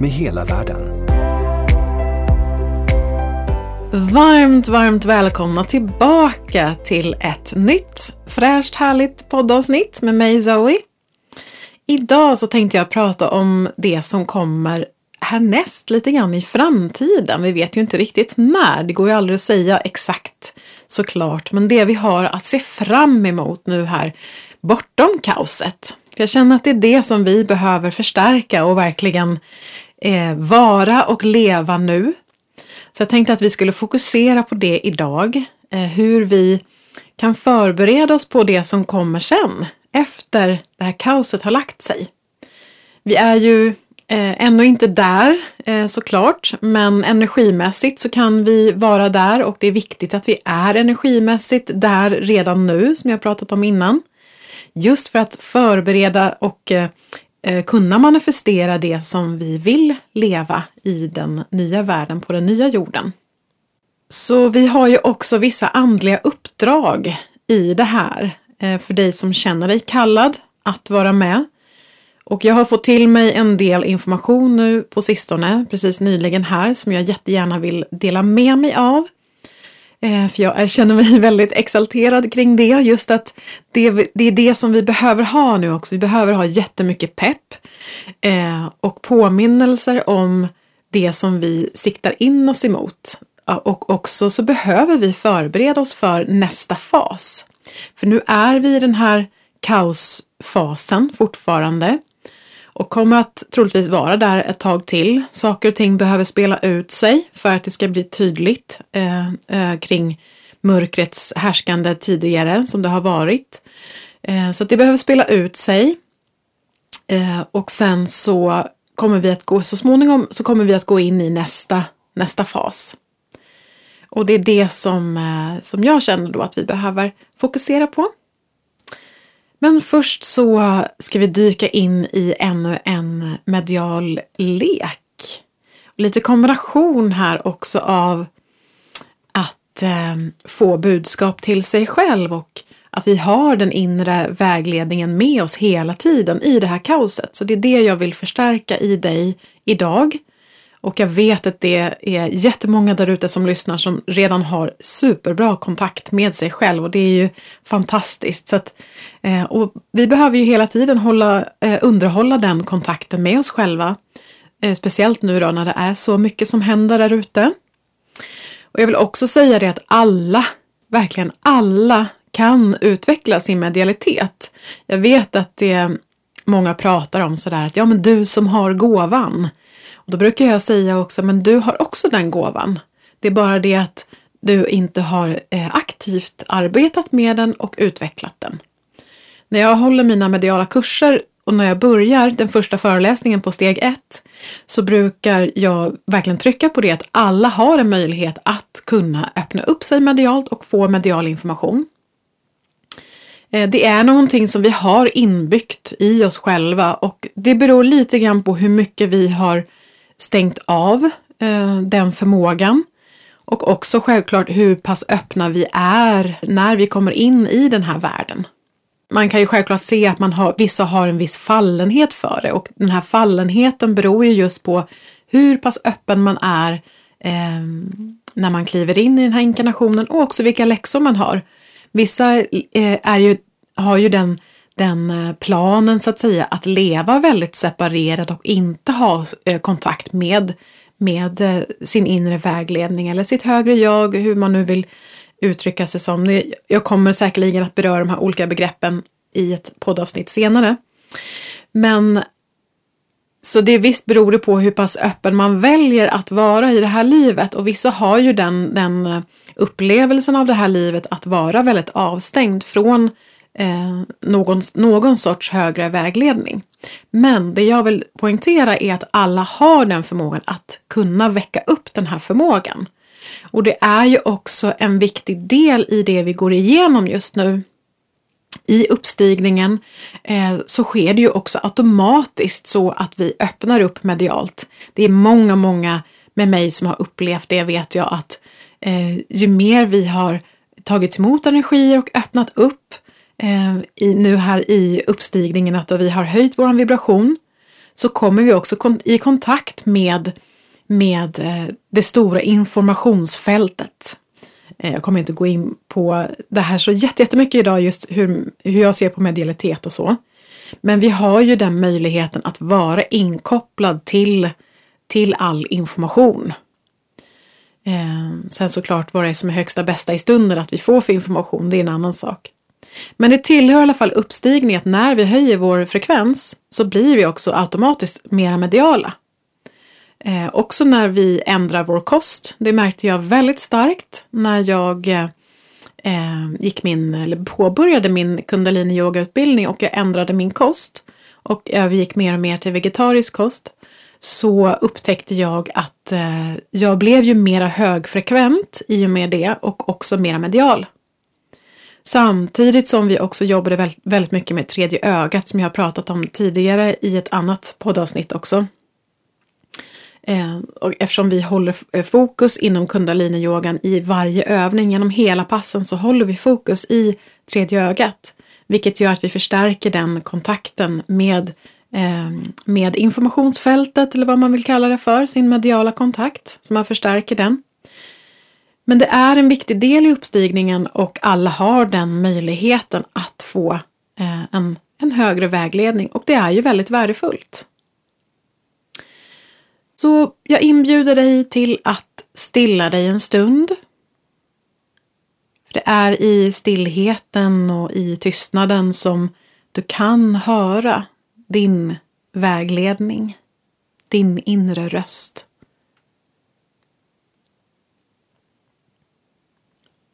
med hela världen. Varmt, varmt välkomna tillbaka till ett nytt fräscht härligt poddavsnitt med mig Zoe. Idag så tänkte jag prata om det som kommer härnäst lite grann i framtiden. Vi vet ju inte riktigt när, det går ju aldrig att säga exakt såklart, men det vi har att se fram emot nu här bortom kaoset. För jag känner att det är det som vi behöver förstärka och verkligen eh, vara och leva nu. Så jag tänkte att vi skulle fokusera på det idag. Eh, hur vi kan förbereda oss på det som kommer sen, efter det här kaoset har lagt sig. Vi är ju eh, ännu inte där eh, såklart, men energimässigt så kan vi vara där och det är viktigt att vi är energimässigt där redan nu, som jag pratat om innan. Just för att förbereda och eh, Eh, kunna manifestera det som vi vill leva i den nya världen, på den nya jorden. Så vi har ju också vissa andliga uppdrag i det här eh, för dig som känner dig kallad att vara med. Och jag har fått till mig en del information nu på sistone, precis nyligen här, som jag jättegärna vill dela med mig av. Eh, för jag känner mig väldigt exalterad kring det, just att det, det, är det som vi behöver ha nu också. Vi behöver ha jättemycket pepp eh, och påminnelser om det som vi siktar in oss emot. Och också så behöver vi förbereda oss för nästa fas. För nu är vi i den här kaosfasen fortfarande och kommer att troligtvis vara där ett tag till. Saker och ting behöver spela ut sig för att det ska bli tydligt eh, eh, kring mörkrets härskande tidigare som det har varit. Eh, så det behöver spela ut sig. Eh, och sen så kommer vi att gå, så småningom så kommer vi att gå in i nästa, nästa fas. Och det är det som, eh, som jag känner då att vi behöver fokusera på. Men först så ska vi dyka in i ännu en medial lek. Lite kombination här också av att eh, få budskap till sig själv och att vi har den inre vägledningen med oss hela tiden i det här kaoset. Så det är det jag vill förstärka i dig idag. Och jag vet att det är jättemånga där ute som lyssnar som redan har superbra kontakt med sig själv och det är ju fantastiskt. Så att, eh, och vi behöver ju hela tiden hålla, eh, underhålla den kontakten med oss själva. Eh, speciellt nu då när det är så mycket som händer där ute. Och jag vill också säga det att alla, verkligen alla, kan utveckla sin medialitet. Jag vet att det många pratar om sådär att ja men du som har gåvan. Och då brukar jag säga också, men du har också den gåvan. Det är bara det att du inte har eh, aktivt arbetat med den och utvecklat den. När jag håller mina mediala kurser och när jag börjar den första föreläsningen på steg ett så brukar jag verkligen trycka på det att alla har en möjlighet att kunna öppna upp sig medialt och få medial information. Eh, det är någonting som vi har inbyggt i oss själva och det beror lite grann på hur mycket vi har stängt av eh, den förmågan. Och också självklart hur pass öppna vi är när vi kommer in i den här världen. Man kan ju självklart se att man har, vissa har en viss fallenhet för det och den här fallenheten beror ju just på hur pass öppen man är eh, när man kliver in i den här inkarnationen och också vilka läxor man har. Vissa eh, är ju, har ju den den eh, planen så att säga att leva väldigt separerat och inte ha eh, kontakt med, med eh, sin inre vägledning eller sitt högre jag, hur man nu vill uttrycka sig som. Jag kommer säkerligen att beröra de här olika begreppen i ett poddavsnitt senare. Men så det visst beror det på hur pass öppen man väljer att vara i det här livet och vissa har ju den, den upplevelsen av det här livet att vara väldigt avstängd från eh, någon, någon sorts högre vägledning. Men det jag vill poängtera är att alla har den förmågan att kunna väcka upp den här förmågan. Och det är ju också en viktig del i det vi går igenom just nu. I uppstigningen eh, så sker det ju också automatiskt så att vi öppnar upp medialt. Det är många, många med mig som har upplevt det vet jag att eh, ju mer vi har tagit emot energier och öppnat upp eh, Eh, i, nu här i uppstigningen att vi har höjt vår vibration så kommer vi också kon i kontakt med, med eh, det stora informationsfältet. Eh, jag kommer inte gå in på det här så jättemycket idag just hur, hur jag ser på medialitet och så. Men vi har ju den möjligheten att vara inkopplad till, till all information. Eh, sen såklart vad det är som är högsta bästa i stunden att vi får för information, det är en annan sak. Men det tillhör i alla fall uppstigningen att när vi höjer vår frekvens så blir vi också automatiskt mera mediala. Eh, också när vi ändrar vår kost. Det märkte jag väldigt starkt när jag eh, gick min, eller påbörjade min kundalini yogautbildning och jag ändrade min kost och övergick mer och mer till vegetarisk kost så upptäckte jag att eh, jag blev ju mera högfrekvent i och med det och också mera medial. Samtidigt som vi också jobbade väldigt mycket med tredje ögat som jag har pratat om tidigare i ett annat poddavsnitt också. Eh, och eftersom vi håller eh, fokus inom kundaliniyogan i varje övning genom hela passen så håller vi fokus i tredje ögat. Vilket gör att vi förstärker den kontakten med, eh, med informationsfältet eller vad man vill kalla det för, sin mediala kontakt. Så man förstärker den. Men det är en viktig del i uppstigningen och alla har den möjligheten att få eh, en, en högre vägledning och det är ju väldigt värdefullt. Så jag inbjuder dig till att stilla dig en stund. För Det är i stillheten och i tystnaden som du kan höra din vägledning, din inre röst.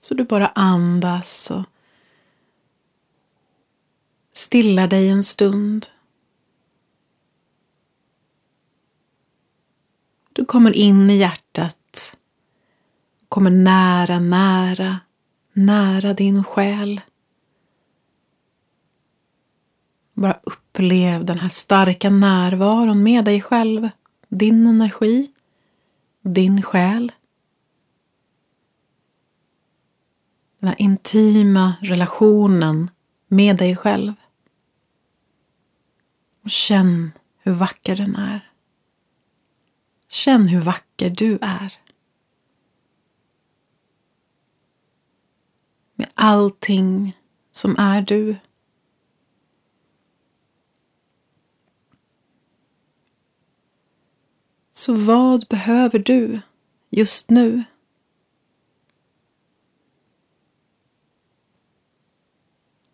Så du bara andas och stillar dig en stund. Du kommer in i hjärtat. Kommer nära, nära, nära din själ. Bara upplev den här starka närvaron med dig själv. Din energi, din själ. Den här intima relationen med dig själv. Och känn hur vacker den är. Känn hur vacker du är. Med allting som är du. Så vad behöver du just nu?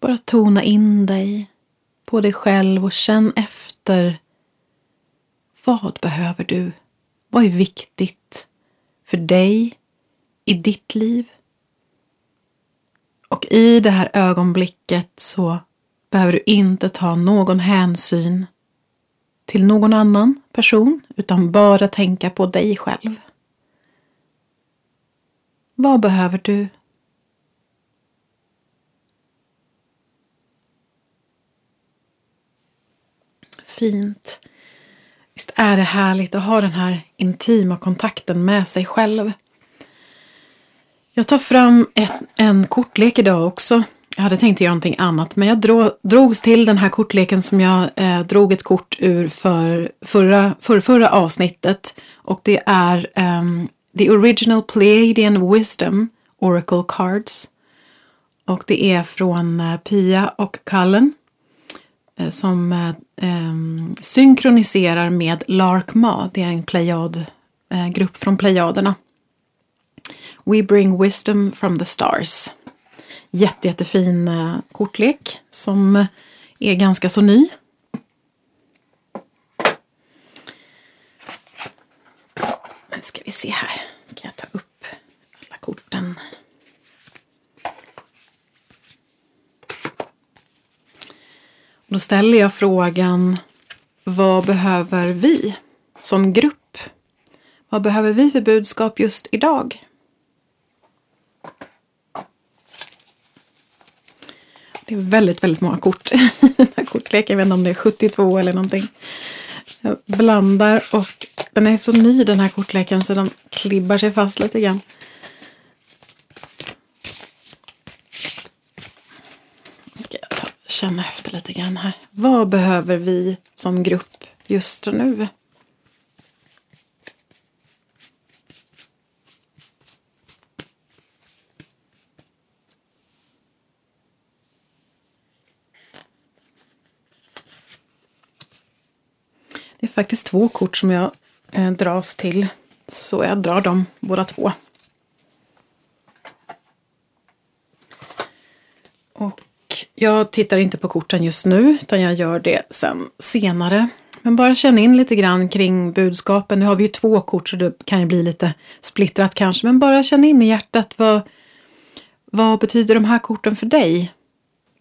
Bara tona in dig på dig själv och känn efter. Vad behöver du? Vad är viktigt för dig i ditt liv? Och i det här ögonblicket så behöver du inte ta någon hänsyn till någon annan person utan bara tänka på dig själv. Vad behöver du? Fint. Visst är det härligt att ha den här intima kontakten med sig själv. Jag tar fram ett, en kortlek idag också. Jag hade tänkt göra någonting annat men jag drog, drogs till den här kortleken som jag eh, drog ett kort ur för förra, för förra avsnittet. Och det är um, The Original Pleiadian Wisdom Oracle Cards. Och det är från eh, Pia och Cullen. Eh, som eh, synkroniserar med LARCMA, Det är en plejad, eh, grupp från plejaderna. We bring wisdom from the stars. Jätte, jättefin eh, kortlek som är ganska så ny. Nu ska vi se här. Ska jag ta upp alla korten. Då ställer jag frågan vad behöver vi som grupp? Vad behöver vi för budskap just idag? Det är väldigt, väldigt många kort i den här kortleken. Jag vet inte om det är 72 eller någonting. Jag blandar och den är så ny den här kortleken så de klibbar sig fast lite grann. Ska jag ta, känna efter lite grann här. Vad behöver vi som grupp just nu? Det är faktiskt två kort som jag eh, dras till. Så jag drar dem båda två. Och jag tittar inte på korten just nu utan jag gör det sen senare. Men bara känn in lite grann kring budskapen. Nu har vi ju två kort så det kan ju bli lite splittrat kanske. Men bara känn in i hjärtat vad, vad betyder de här korten för dig?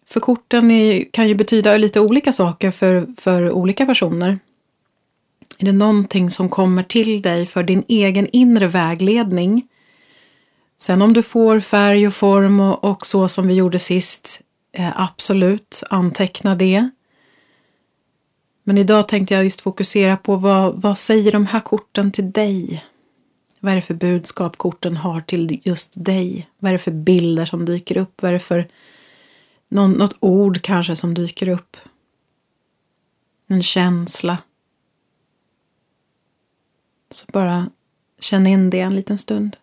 För korten är, kan ju betyda lite olika saker för, för olika personer. Är det någonting som kommer till dig för din egen inre vägledning? Sen om du får färg och form och, och så som vi gjorde sist, Eh, absolut, anteckna det. Men idag tänkte jag just fokusera på vad, vad säger de här korten till dig? Vad är det för budskap korten har till just dig? Vad är det för bilder som dyker upp? Vad är det för någon, något ord kanske som dyker upp? En känsla. Så bara känn in det en liten stund.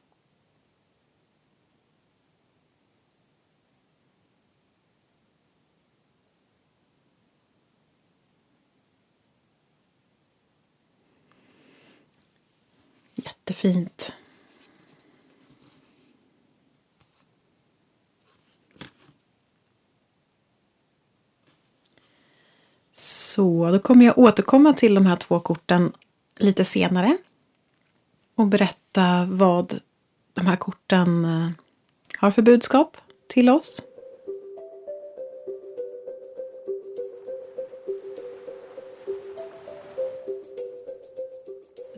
Jättefint. Så, då kommer jag återkomma till de här två korten lite senare och berätta vad de här korten eh, har för budskap till oss.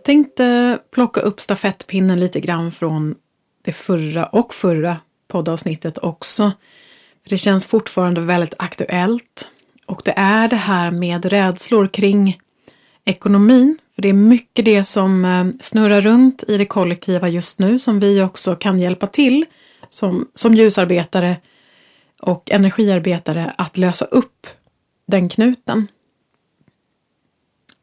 Tänkte plocka upp stafettpinnen lite grann från det förra och förra poddavsnittet också. För Det känns fortfarande väldigt aktuellt. Och det är det här med rädslor kring ekonomin för det är mycket det som eh, snurrar runt i det kollektiva just nu som vi också kan hjälpa till som, som ljusarbetare och energiarbetare att lösa upp den knuten.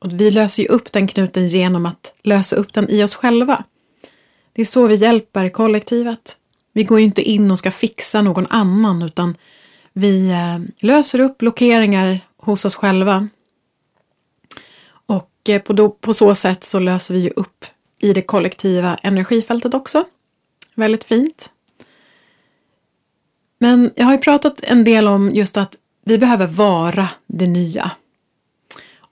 Och vi löser ju upp den knuten genom att lösa upp den i oss själva. Det är så vi hjälper kollektivet. Vi går ju inte in och ska fixa någon annan utan vi eh, löser upp blockeringar hos oss själva Och eh, på, på så sätt så löser vi ju upp i det kollektiva energifältet också. Väldigt fint. Men jag har ju pratat en del om just att vi behöver vara det nya.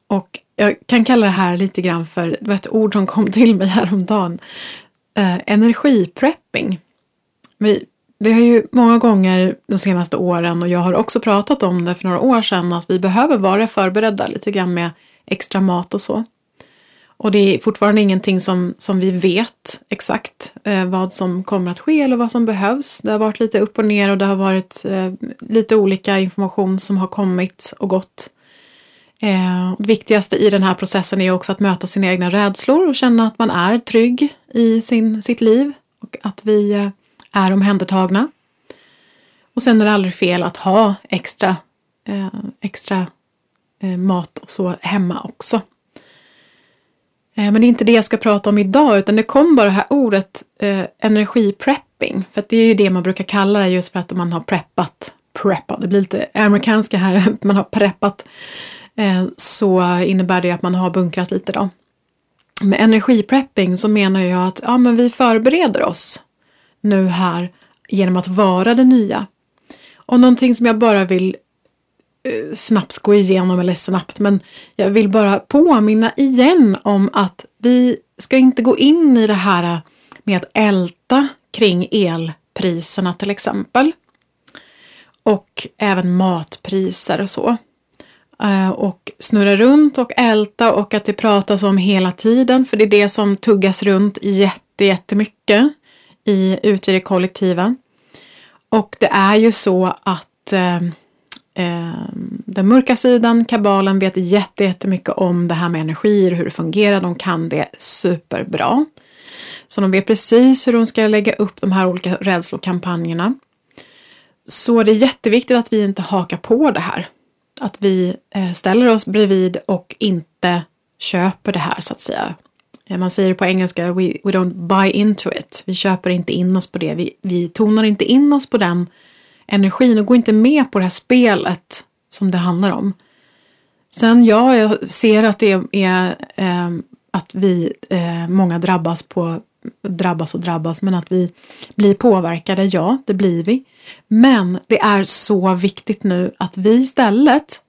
Och jag kan kalla det här lite grann för, det var ett ord som kom till mig häromdagen, eh, energiprepping. Vi, vi har ju många gånger de senaste åren och jag har också pratat om det för några år sedan att vi behöver vara förberedda lite grann med extra mat och så. Och det är fortfarande ingenting som, som vi vet exakt eh, vad som kommer att ske eller vad som behövs. Det har varit lite upp och ner och det har varit eh, lite olika information som har kommit och gått. Eh, det viktigaste i den här processen är också att möta sina egna rädslor och känna att man är trygg i sin, sitt liv och att vi eh, är omhändertagna. Och sen är det aldrig fel att ha extra, eh, extra eh, mat och så hemma också. Eh, men det är inte det jag ska prata om idag utan det kom bara det här ordet eh, energiprepping. För det är ju det man brukar kalla det just för att man har preppat, preppat, det blir lite amerikanska här, man har preppat. Eh, så innebär det att man har bunkrat lite då. Med energiprepping så menar jag att ja, men vi förbereder oss nu här genom att vara det nya. Och någonting som jag bara vill Eh, snabbt gå igenom, eller snabbt, men jag vill bara påminna igen om att vi ska inte gå in i det här med att älta kring elpriserna till exempel. Och även matpriser och så. Eh, och snurra runt och älta och att det pratas om hela tiden. För det är det som tuggas runt jätte, jättemycket i, ute i det kollektiva. Och det är ju så att eh, eh, den mörka sidan, kabalen, vet jätte jättemycket om det här med energier, hur det fungerar. De kan det superbra. Så de vet precis hur de ska lägga upp de här olika rädslokampanjerna. Så det är jätteviktigt att vi inte hakar på det här. Att vi eh, ställer oss bredvid och inte köper det här så att säga. Eh, man säger på engelska, we, we don't buy into it. Vi köper inte in oss på det. Vi, vi tonar inte in oss på den energin och går inte med på det här spelet som det handlar om. Sen ja, jag ser att det är eh, att vi, eh, många drabbas på drabbas och drabbas, men att vi blir påverkade, ja, det blir vi. Men det är så viktigt nu att vi istället,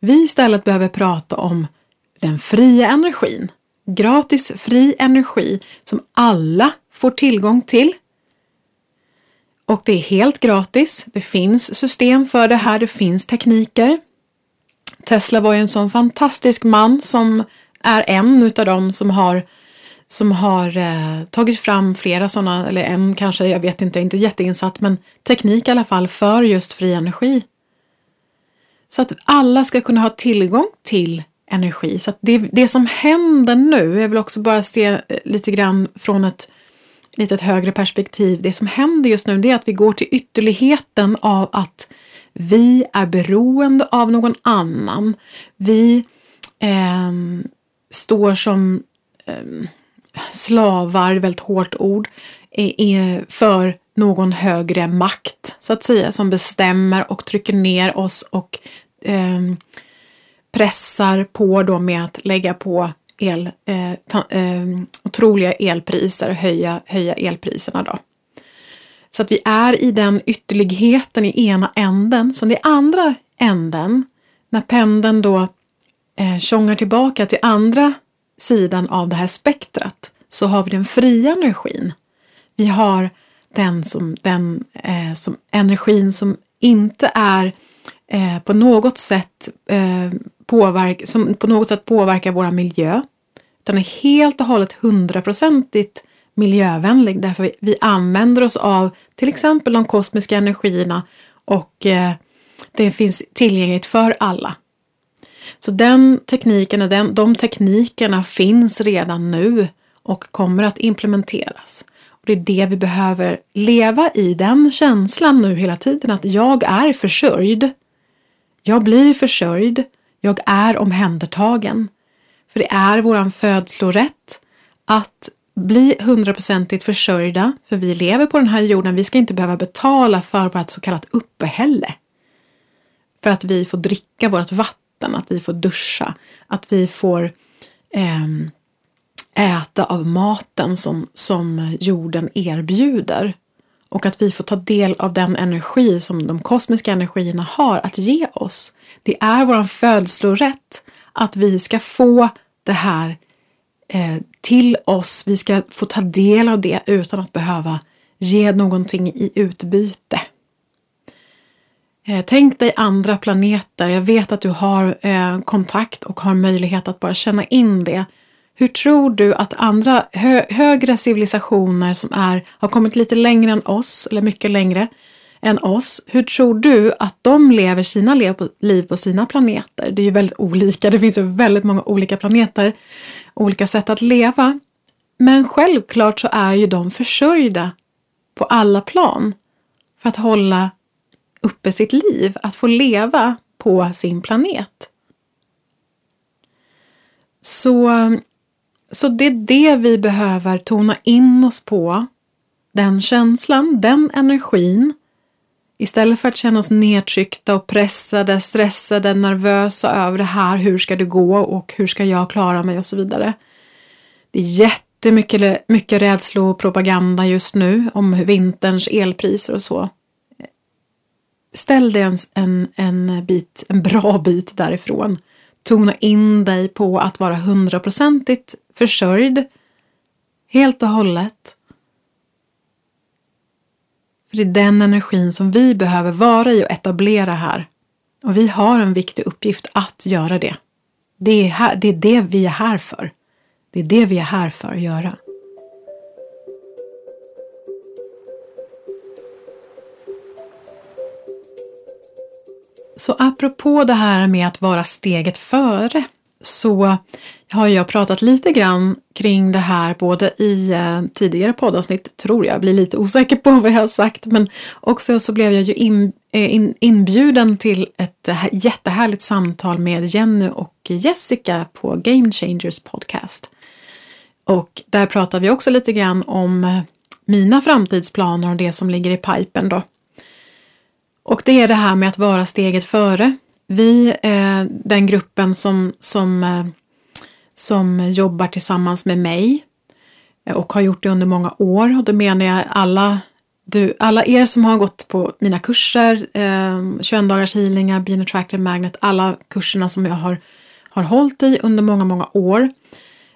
vi istället behöver prata om den fria energin. Gratis fri energi som alla får tillgång till. Och det är helt gratis. Det finns system för det här, det finns tekniker. Tesla var ju en sån fantastisk man som är en utav dem som har som har eh, tagit fram flera sådana, eller en kanske, jag vet inte, inte jätteinsatt, men teknik i alla fall för just fri energi. Så att alla ska kunna ha tillgång till energi. Så att det, det som händer nu, jag vill också bara se eh, lite grann från ett lite högre perspektiv. Det som händer just nu det är att vi går till ytterligheten av att vi är beroende av någon annan. Vi eh, står som eh, slavar, väldigt hårt ord, är för någon högre makt så att säga som bestämmer och trycker ner oss och eh, pressar på då med att lägga på el, eh, ta, eh, otroliga elpriser, höja, höja elpriserna då. Så att vi är i den ytterligheten i ena änden, som i andra änden, när pendeln då eh, tjongar tillbaka till andra sidan av det här spektrat så har vi den fria energin. Vi har den, som, den eh, som energin som inte är eh, på något sätt eh, påverk, som på något sätt påverkar vår miljö. Utan är helt och hållet hundraprocentigt miljövänlig därför vi, vi använder oss av till exempel de kosmiska energierna och eh, det finns tillgängligt för alla. Så den tekniken och den, de teknikerna finns redan nu och kommer att implementeras. Och Det är det vi behöver leva i, den känslan nu hela tiden att jag är försörjd. Jag blir försörjd. Jag är omhändertagen. För det är våran födslorätt att bli hundraprocentigt försörjda, för vi lever på den här jorden. Vi ska inte behöva betala för vårt så kallat uppehälle. För att vi får dricka vårt vatten vatten, att vi får duscha, att vi får eh, äta av maten som, som jorden erbjuder. Och att vi får ta del av den energi som de kosmiska energierna har att ge oss. Det är vår födslorätt att vi ska få det här eh, till oss. Vi ska få ta del av det utan att behöva ge någonting i utbyte. Eh, tänk dig andra planeter. Jag vet att du har eh, kontakt och har möjlighet att bara känna in det. Hur tror du att andra hö högre civilisationer som är, har kommit lite längre än oss, eller mycket längre än oss, hur tror du att de lever sina liv på sina planeter? Det är ju väldigt olika, det finns ju väldigt många olika planeter, olika sätt att leva. Men självklart så är ju de försörjda på alla plan för att hålla uppe sitt liv, att få leva på sin planet. Så, så det är det vi behöver tona in oss på. Den känslan, den energin. Istället för att känna oss nedtryckta och pressade, stressade, nervösa över det här. Hur ska det gå och hur ska jag klara mig och så vidare. Det är jättemycket mycket propaganda just nu om vinterns elpriser och så ställ dig en, en, en, bit, en bra bit därifrån. Tona in dig på att vara hundraprocentigt försörjd. Helt och hållet. För det är den energin som vi behöver vara i och etablera här. Och vi har en viktig uppgift att göra det. Det är, här, det är det vi är här för. Det är det vi är här för att göra. Så apropå det här med att vara steget före så har jag pratat lite grann kring det här både i eh, tidigare poddavsnitt, tror jag, blir lite osäker på vad jag har sagt, men också så blev jag ju in, eh, in, inbjuden till ett jättehärligt samtal med Jenny och Jessica på Game Changers podcast. Och där pratar vi också lite grann om eh, mina framtidsplaner och det som ligger i pipen då. Och det är det här med att vara steget före. Vi, eh, den gruppen som, som, eh, som jobbar tillsammans med mig eh, och har gjort det under många år, och då menar jag alla, du, alla er som har gått på mina kurser, eh, 21 dagars healingar, Being Attractive Magnet, alla kurserna som jag har, har hållit i under många, många år.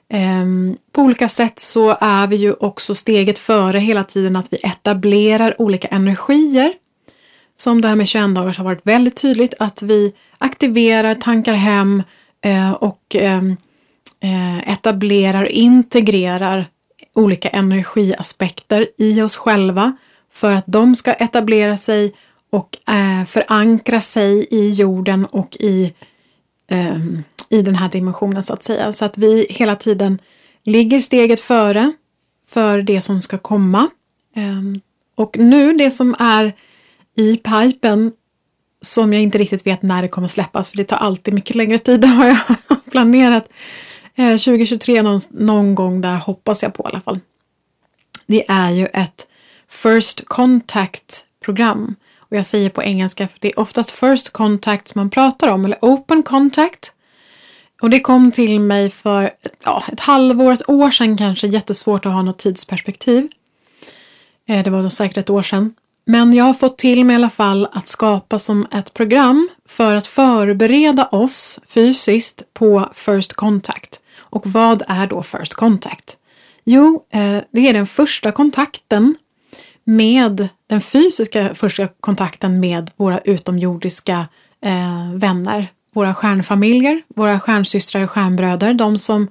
Eh, på olika sätt så är vi ju också steget före hela tiden att vi etablerar olika energier som det här med 21 dagar har varit väldigt tydligt att vi aktiverar, tankar hem eh, och ehm, eh, etablerar, integrerar olika energiaspekter i oss själva för att de ska etablera sig och eh, förankra sig i jorden och i, eh, i den här dimensionen så att säga. Så att vi hela tiden ligger steget före för det som ska komma. Eh, och nu det som är i pipen som jag inte riktigt vet när det kommer släppas för det tar alltid mycket längre tid än vad jag har planerat. Eh, 2023 någon, någon gång där hoppas jag på i alla fall. Det är ju ett First Contact program och jag säger på engelska för det är oftast First Contact som man pratar om eller Open Contact. Och det kom till mig för ja, ett halvår, ett år sedan kanske, jättesvårt att ha något tidsperspektiv. Eh, det var nog säkert ett år sedan. Men jag har fått till mig i alla fall att skapa som ett program för att förbereda oss fysiskt på First Contact. Och vad är då First Contact? Jo, eh, det är den första kontakten med den fysiska första kontakten med våra utomjordiska eh, vänner, våra stjärnfamiljer, våra stjärnsystrar och stjärnbröder, de som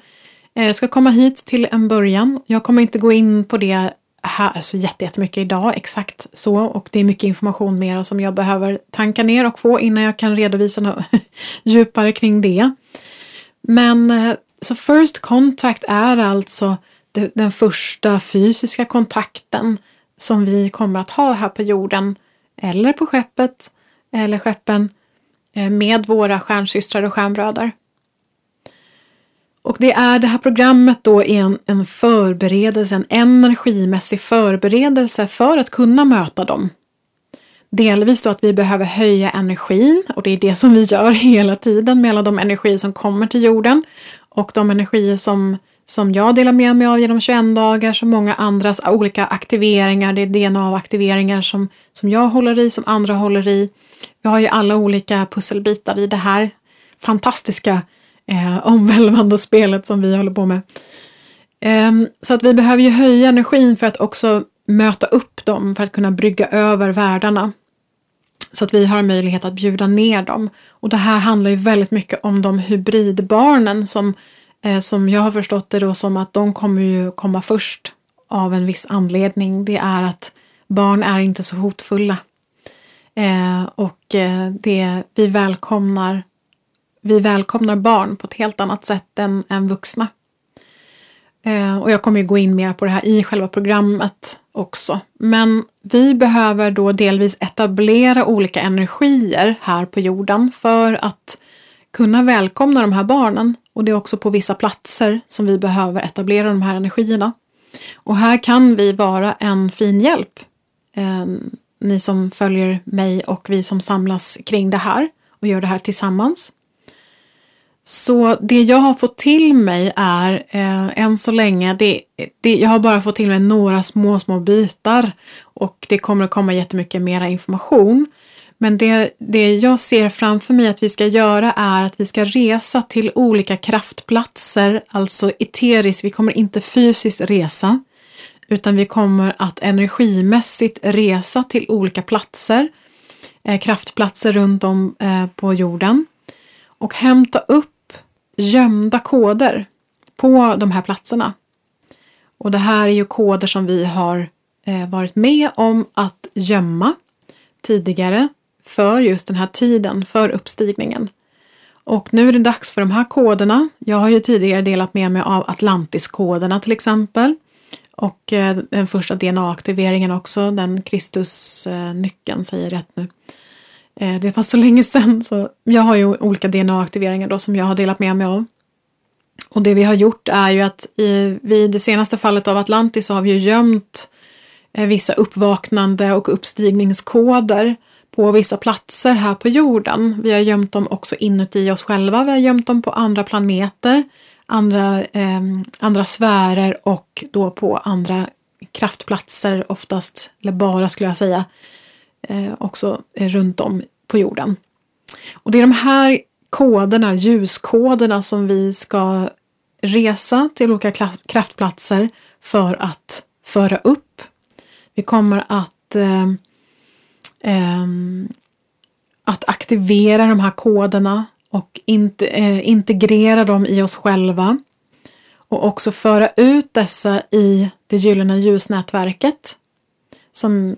eh, ska komma hit till en början. Jag kommer inte gå in på det här så jättemycket idag, exakt så. Och det är mycket information mer som jag behöver tanka ner och få innan jag kan redovisa något djupare kring det. Men eh, så First Contact är alltså den första fysiska kontakten som vi kommer att ha här på jorden eller på skeppet eller skeppen eh, med våra stjärnsystrar och stjärnbröder. Och det är det här programmet då en, en förberedelse, en energimässig förberedelse för att kunna möta dem. Delvis då att vi behöver höja energin och det är det som vi gör hela tiden med alla de energier som kommer till jorden och de energier som, som jag delar med mig av genom 21 dagar, som många andras olika aktiveringar, det är DNA-aktiveringar som, som jag håller i, som andra håller i. Vi har ju alla olika pusselbitar i det här fantastiska eh, omvälvande spelet som vi håller på med. Eh, så att vi behöver ju höja energin för att också möta upp dem, för att kunna brygga över världarna. Så att vi har möjlighet att bjuda ner dem. Och det här handlar ju väldigt mycket om de hybridbarnen som, eh, som jag har förstått det då som att de kommer ju komma först av en viss anledning. Det är att barn är inte så hotfulla. Eh, och eh, det, vi välkomnar vi välkomnar barn på ett helt annat sätt än, än vuxna. Eh, och jag kommer ju gå in mer på det här i själva programmet också. Men vi behöver då delvis etablera olika energier här på jorden för att kunna välkomna de här barnen. Och det är också på vissa platser som vi behöver etablera de här energierna. Och här kan vi vara en fin hjälp. Eh, ni som följer mig och vi som samlas kring det här och gör det här tillsammans. Så det jag har fått till mig är eh, än så länge, det, det, jag har bara fått till mig några små, små bitar. Och det kommer att komma jättemycket mera information. Men det, det jag ser framför mig att vi ska göra är att vi ska resa till olika kraftplatser, alltså eteriskt, vi kommer inte fysiskt resa, utan vi kommer att energimässigt resa till olika platser. Eh, kraftplatser runt om eh, på jorden. Och hämta upp gömda koder på de här platserna. Och det här är ju koder som vi har eh, varit med om att gömma tidigare för just den här tiden, för uppstigningen. Och nu är det dags för de här koderna. Jag har ju tidigare delat med mig av Atlantis-koderna till exempel. Och eh, den första DNA-aktiveringen också, den Kristus-nyckeln, eh, säger rätt nu. Eh, det var så länge sedan så jag har ju olika DNA-aktiveringar då som jag har delat med mig av. Och det vi har gjort är ju att i, vid det senaste fallet av Atlantis så har vi ju gömt eh, vissa uppvaknande och uppstigningskoder på vissa platser här på jorden. Vi har gömt dem också inuti oss själva, vi har gömt dem på andra planeter, andra, eh, andra sfärer och då på andra kraftplatser oftast, eller bara skulle jag säga, eh, Eh, också runt om på jorden. Och det är de här koderna, ljuskoderna som vi ska resa till olika kraftplatser för att föra upp. Vi kommer att eh, eh, att aktivera de här koderna och in, eh, integrera dem i oss själva och också föra ut dessa i det gyllene ljusnätverket som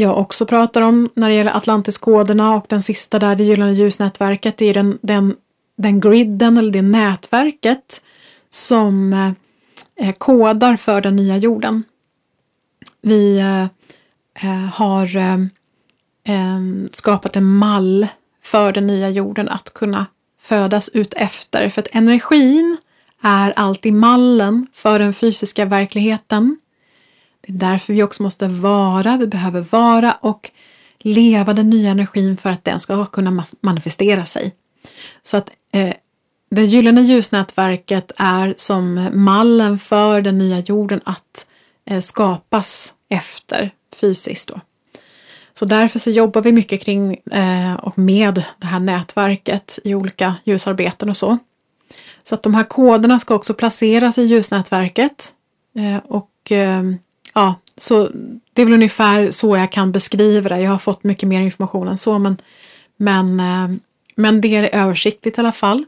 jag också pratar om när det gäller Atlantiskoderna och den sista där, det gyllene ljusnätverket, det är den, den, den griden eller det nätverket som eh, eh kodar för den nya jorden. Vi eh, eh har eh, eh, skapat en mall för den nya jorden att kunna födas ut efter. För att energin är alltid mallen för den fysiska verkligheten. Det är därför vi också måste vara, vi behöver vara och leva den nya energin för att den ska kunna manifestera sig. Så att eh, det gyllene ljusnätverket är som mallen för den nya jorden att eh, skapas efter fysiskt. Då. Så därför så jobbar vi mycket kring eh, och med det här nätverket i olika ljusarbeten och så. Så att de här koderna ska också placeras i ljusnätverket. Eh, och eh, ja, så det är väl ungefär så jag kan beskriva det. Jag har fått mycket mer information än så men, men, eh, men det är översiktligt i alla fall.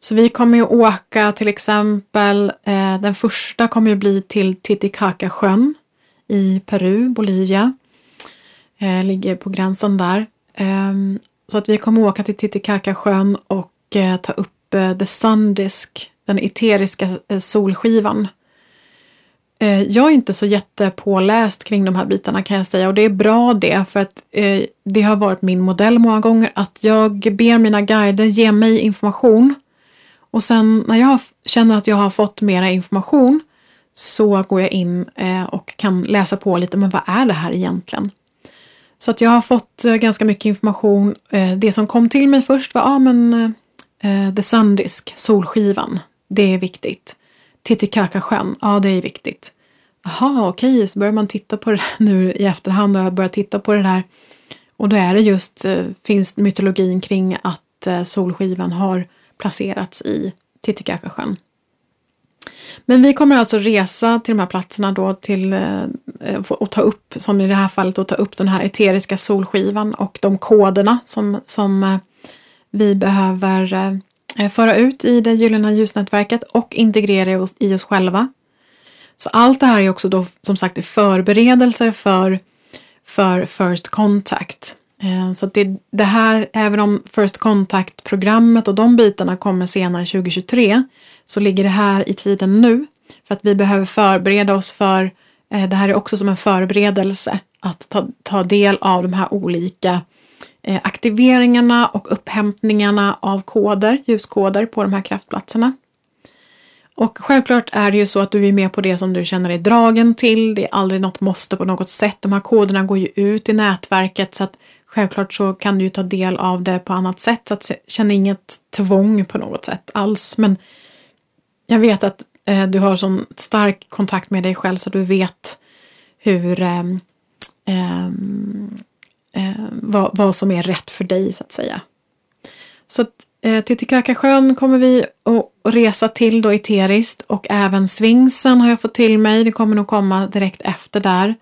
Så vi kommer ju åka till exempel, eh, den första kommer ju bli till Titicaca-sjön i Peru, Bolivia. Eh, ligger på gränsen där. Eh, så att vi kommer åka till Titicaca-sjön och eh, ta upp eh, The Sundisk, den eteriska solskivan. Eh, jag är inte så jättepåläst kring de här bitarna kan jag säga och det är bra det för att eh, det har varit min modell många gånger att jag ber mina guider ge mig information och sen när jag känner att jag har fått mera information så går jag in eh, och kan läsa på lite, men vad är det här egentligen? Så att jag har fått eh, ganska mycket information. Det som kom till mig först var ah, men, The Sundisk, solskivan. Det är viktigt. Titicacasjön, ja det är viktigt. Jaha, okej, okay. så börjar man titta på det nu i efterhand och börjar titta på det där. Och då är det just, finns mytologin kring att solskivan har placerats i Titicacasjön. Men vi kommer alltså resa till de här platserna då till eh, och ta upp, som i det här fallet, att ta upp den här eteriska solskivan och de koderna som, som eh, vi behöver eh, Eh, föra ut i det gyllene ljusnätverket och integrera i oss själva. Så allt det här är också då som sagt förberedelser för, för First Contact. Eh, så det, det här, även om First Contact-programmet och de bitarna kommer senare 2023, så ligger det här i tiden nu. För att vi behöver förbereda oss för, eh, det här är också som en förberedelse, att ta, ta del av de här olika eh, Eh, aktiveringarna och upphämtningarna av koder, ljuskoder på de här kraftplatserna. Och självklart är det ju så att du är med på det som du känner dig dragen till. Det är aldrig något måste på något sätt. De här koderna går ju ut i nätverket så att självklart så kan du ju ta del av det på annat sätt. Så att känna inget tvång på något sätt alls. Men jag vet att eh, du har sån stark kontakt med dig själv så du vet hur eh, eh, Eh, vad, vad, som är rätt för dig så att säga. Så att, eh, Titicacasjön kommer vi att resa till då eteriskt och även Svingsen har jag fått till mig. Det kommer nog komma direkt efter där.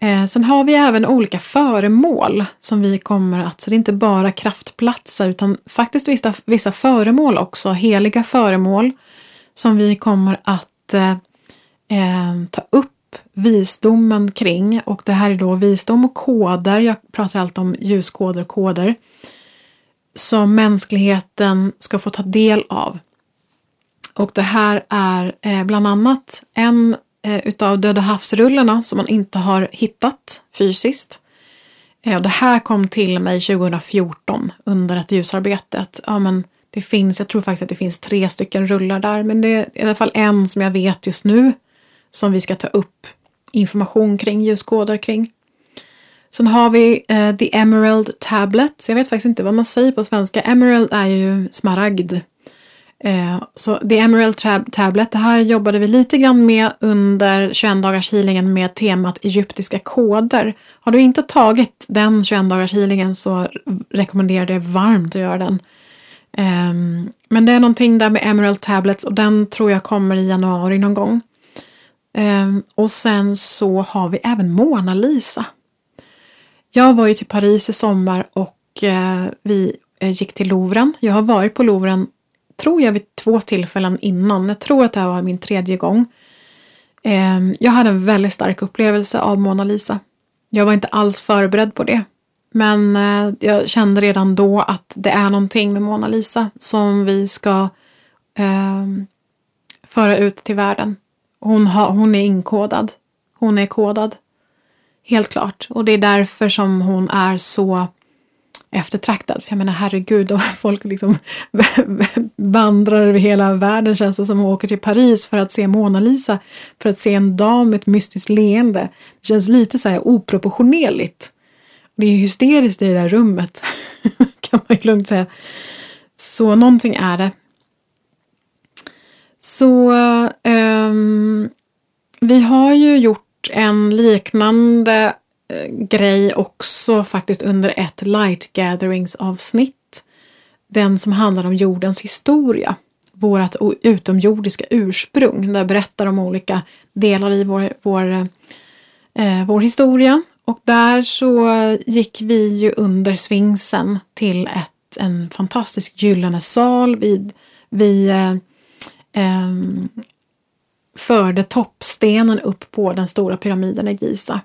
Eh, sen har vi även olika föremål som vi kommer att, så det är inte bara kraftplatser utan faktiskt vissa, vissa föremål också, heliga föremål som vi kommer att eh, eh ta upp visdomen kring och det här är då visdom och koder. Jag pratar alltid om ljuskoder och koder som mänskligheten ska få ta del av. Och det här är eh, bland annat en eh, utav Döda havsrullarna som man inte har hittat fysiskt. Eh, det här kom till mig 2014 under ett ljusarbete. Att, ja, men det finns, jag tror faktiskt att det finns tre stycken rullar där, men det är i alla fall en som jag vet just nu som vi ska ta upp information kring, ljuskoder kring. Sen har vi eh, The Emerald Tablet. Jag vet faktiskt inte vad man säger på svenska. Emerald är ju smaragd. Eh, så The Emerald Tab Tablet, det här jobbade vi lite grann med under 21 dagars healingen med temat egyptiska koder. Har du inte tagit den 21 dagars healingen så rekommenderar jag dig varmt att göra den. Eh, men det är någonting där med Emerald Tablets och den tror jag kommer i januari någon gång. Um, och sen så har vi även Mona Lisa. Jag var ju till Paris i sommar och uh, vi uh, gick till Louvren. Jag har varit på Louvren, tror jag, vid två tillfällen innan. Jag tror att det här var min tredje gång. Um, jag hade en väldigt stark upplevelse av Mona Lisa. Jag var inte alls förberedd på det. Men uh, jag kände redan då att det är någonting med Mona Lisa som vi ska ehm, föra ut till världen. Hon, har, hon är inkodad. Hon är kodad. Helt klart. Och det är därför som hon är så eftertraktad. För jag menar herregud, och folk liksom vandrar över hela världen känns det som och åker till Paris för att se Mona Lisa. För att se en dam med ett mystiskt leende. Det känns lite så här oproportionerligt. Det är hysteriskt i det där rummet. kan man ju lugnt säga. Så någonting är det. Så eh, um, vi har ju gjort en liknande eh, grej också faktiskt under ett Light Gatherings avsnitt. Den som handlar om jordens historia. Vårat utomjordiska ursprung. Där berättar om olika delar i vår, vår, eh, vår historia. Och där så gick vi ju under svingsen till ett, en fantastisk gyllene sal. vid, vid eh, eh, förde toppstenen upp på den stora pyramiden i Giza.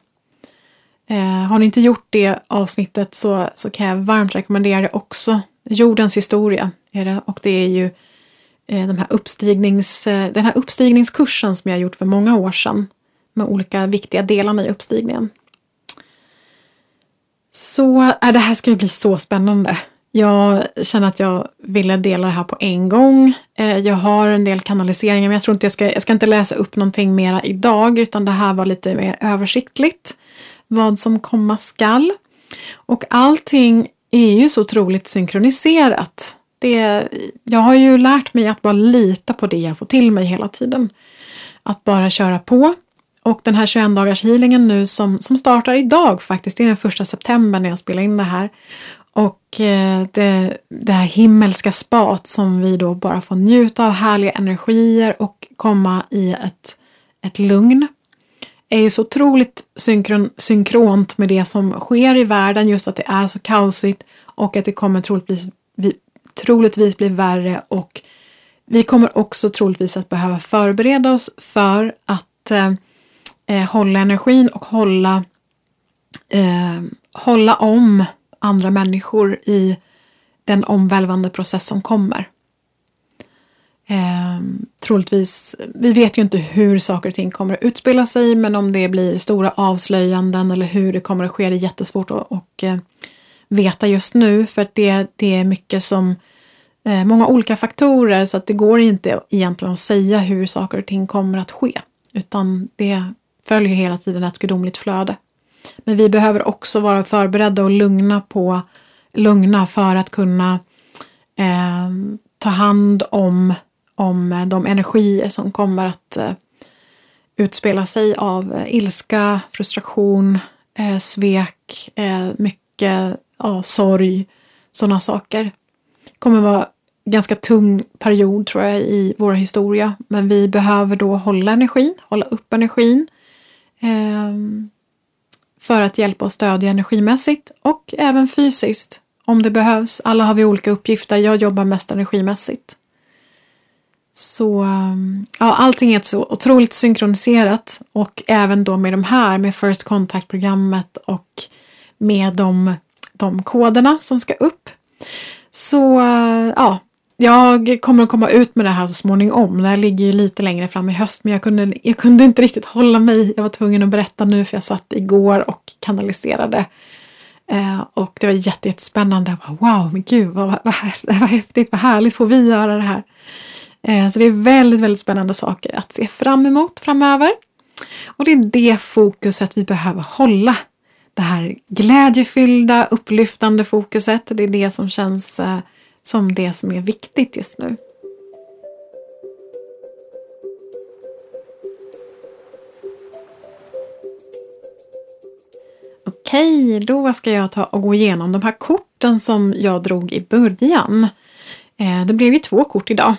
Eh, har ni inte gjort det avsnittet så, så kan jag varmt rekommendera det också. Jordens historia är det och det är ju eh, de här uppstignings, eh, den här uppstigningskursen som jag gjort för många år sedan med olika viktiga delarna i uppstigningen. Så äh, det här ska ju bli så spännande. Jag känner att jag ville dela det här på en gång. Eh, jag har en del kanaliseringar men jag tror inte jag ska, jag ska inte läsa upp någonting mera idag utan det här var lite mer översiktligt. Vad som komma skall. Och allting är ju så otroligt synkroniserat. Det, jag har ju lärt mig att bara lita på det jag får till mig hela tiden. Att bara köra på. Och den här 21 dagars healingen nu som, som startar idag faktiskt, det är den första september när jag spelar in det här. Och eh, det, det här himmelska spat som vi då bara får njuta av härliga energier och komma i ett, ett lugn är ju så otroligt synkron, synkront med det som sker i världen, just att det är så kaosigt och att det kommer troligtvis, troligtvis bli värre och vi kommer också troligtvis att behöva förbereda oss för att eh, eh hålla energin och hålla, eh, hålla om andra människor i den omvälvande process som kommer. Eh, troligtvis, vi vet ju inte hur saker och ting kommer att utspela sig men om det blir stora avslöjanden eller hur det kommer att ske det är jättesvårt att och, eh, veta just nu för att det, det är mycket som eh, många olika faktorer så att det går inte egentligen att säga hur saker och ting kommer att ske utan det följer hela tiden ett gudomligt flöde. Men vi behöver också vara förberedda och lugna, på, lugna för att kunna eh, ta hand om, om eh, de energier som kommer att eh, utspela sig av eh, ilska, frustration, eh, svek, eh, mycket ja, sorg, sådana saker. Det kommer vara ganska tung period tror jag i vår historia. Men vi behöver då hålla energin, hålla upp energin. Eh, för att hjälpa och stödja energimässigt och även fysiskt om det behövs. Alla har vi olika uppgifter. Jag jobbar mest energimässigt. Så ehm, ja, allting är så otroligt synkroniserat och även då med de här med First Contact-programmet och med de, de koderna som ska upp. Så eh, ja, jag kommer att komma ut med det här så småningom. Det här ligger ju lite längre fram i höst men jag kunde, jag kunde inte riktigt hålla mig. Jag var tvungen att berätta nu för jag satt igår och kanaliserade. Eh, och det var jätte, jättespännande. Jag bara, wow, men gud vad, vad, vad, vad häftigt, vad härligt får vi göra det här. Eh, så det är väldigt, väldigt spännande saker att se fram emot framöver. Och det är det fokuset vi behöver hålla. Det här glädjefyllda, upplyftande fokuset. Det är det som känns eh, som det som är viktigt just nu. Okej, då ska jag ta och gå igenom de här korten som jag drog i början. Eh, det blev ju två kort idag.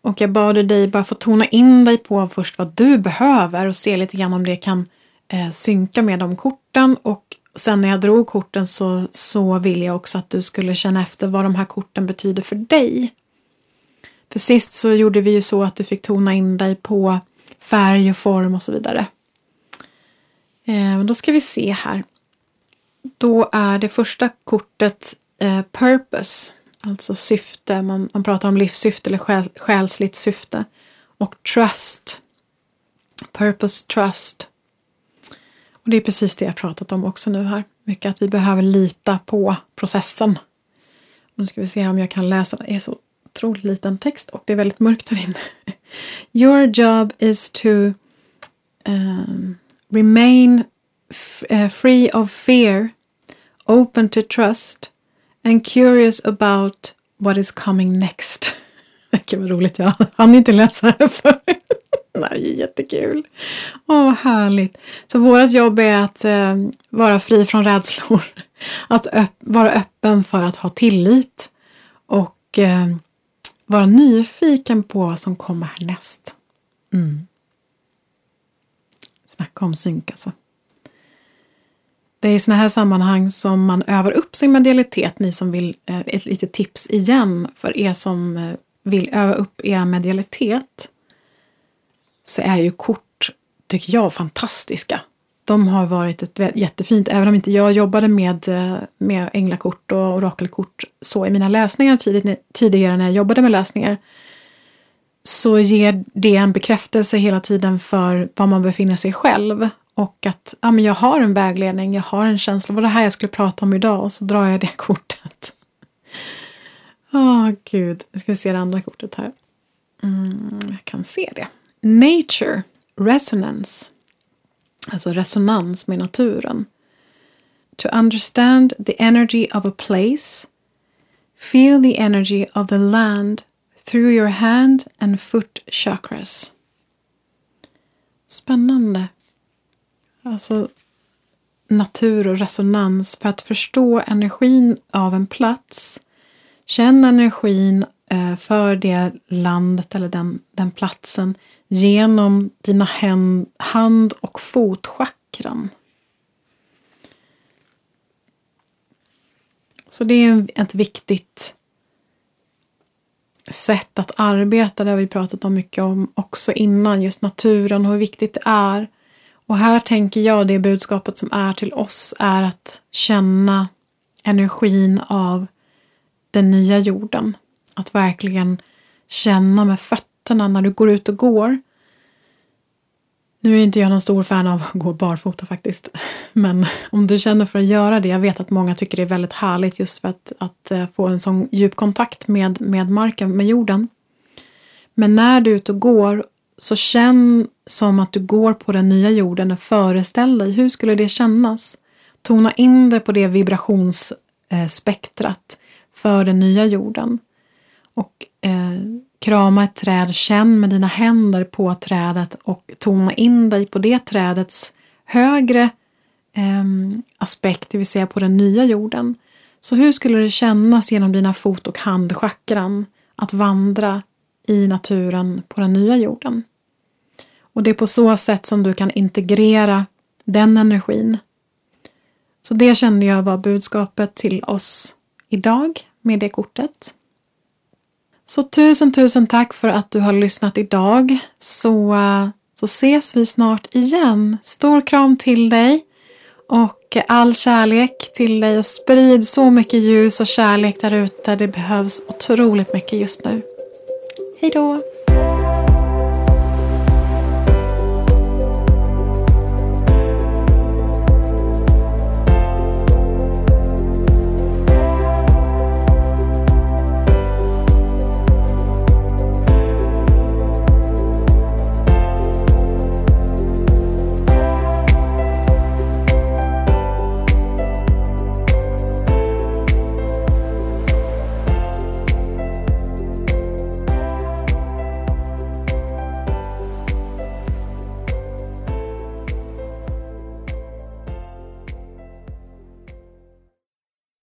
Och jag bad dig bara få tona in dig på först vad du behöver och se lite grann om det kan eh, synka med de korten och sen när jag drog korten så, så vill jag också att du skulle känna efter vad de här korten betyder för dig. För sist så gjorde vi ju så att du fick tona in dig på färg och form och så vidare. Eh, då ska vi se här. Då är det första kortet eh, Purpose, alltså syfte. Man, man pratar om livssyfte eller själ, själsligt syfte. Och Trust. Purpose, Trust. Och Det är precis det jag pratat om också nu här. Mycket att vi behöver lita på processen. Nu ska vi se om jag kan läsa. Det är så otroligt liten text och det är väldigt mörkt här inne. Your job is to um, remain uh, free of fear, open to trust and curious about what is coming next. Gud vad roligt, jag hann inte läsa det förut. Det är jättekul. Åh, vad härligt. Så vårt jobb är att eh, vara fri från rädslor. Att öpp vara öppen för att ha tillit. Och eh, vara nyfiken på vad som kommer härnäst. Mm. Snacka om synk alltså. Det är i sådana här sammanhang som man övar upp sin medialitet. Ni som vill, eh, ett litet tips igen för er som eh, vill öva upp er medialitet så är ju kort, tycker jag, fantastiska. De har varit ett jättefint, även om inte jag jobbade med, eh, med änglakort och orakelkort så i mina läsningar tidigt, tidigare när jag jobbade med läsningar, så ger det en bekräftelse hela tiden för var man befinner sig själv. Och att ja, men jag har en vägledning, jag har en känsla, vad det här jag skulle prata om idag och så drar jag det kortet. Åh oh, gud, nu ska vi se det andra kortet här. Mm, jag kan se det. Nature, resonance. Alltså resonans med naturen. To understand the energy of a place. Feel the energy of the land through your hand and foot chakras. Spännande. Alltså natur och resonans för att förstå energin av en plats. Känn energin eh, för det landet eller den, den platsen genom dina hand och fotchakran. Så det är ett viktigt sätt att arbeta. Det har vi pratat om mycket om också innan. Just naturen och hur viktigt det är. Och här tänker jag det budskapet som är till oss är att känna energin av den nya jorden. Att verkligen känna med fötterna fötterna när du går ut och går. Nu är inte jag någon stor fan av att gå barfota faktiskt. Men om du känner för att göra det, jag vet att många tycker det är väldigt härligt just för att, att eh, få en sån djup kontakt med, med marken, med jorden. Men när du är ute och går, så känn som att du går på den nya jorden och föreställ dig, hur skulle det kännas? Tona in det på det vibrationsspektrat för den nya jorden. Och eh, Krama ett träd, känn med dina händer på trädet och tona in dig på det trädets högre eh, aspekt, det vill säga på den nya jorden. Så hur skulle det kännas genom dina fot och handchakran att vandra i naturen på den nya jorden? Och det är på så sätt som du kan integrera den energin Så det kände jag var budskapet till oss idag med det kortet. Så tusen, tusen tack för att du har lyssnat idag. Så, eh, så ses vi snart igen. Stor kram till dig och all kärlek till dig och sprid så mycket ljus och kärlek där ute. Det behövs otroligt mycket just nu. Hej då!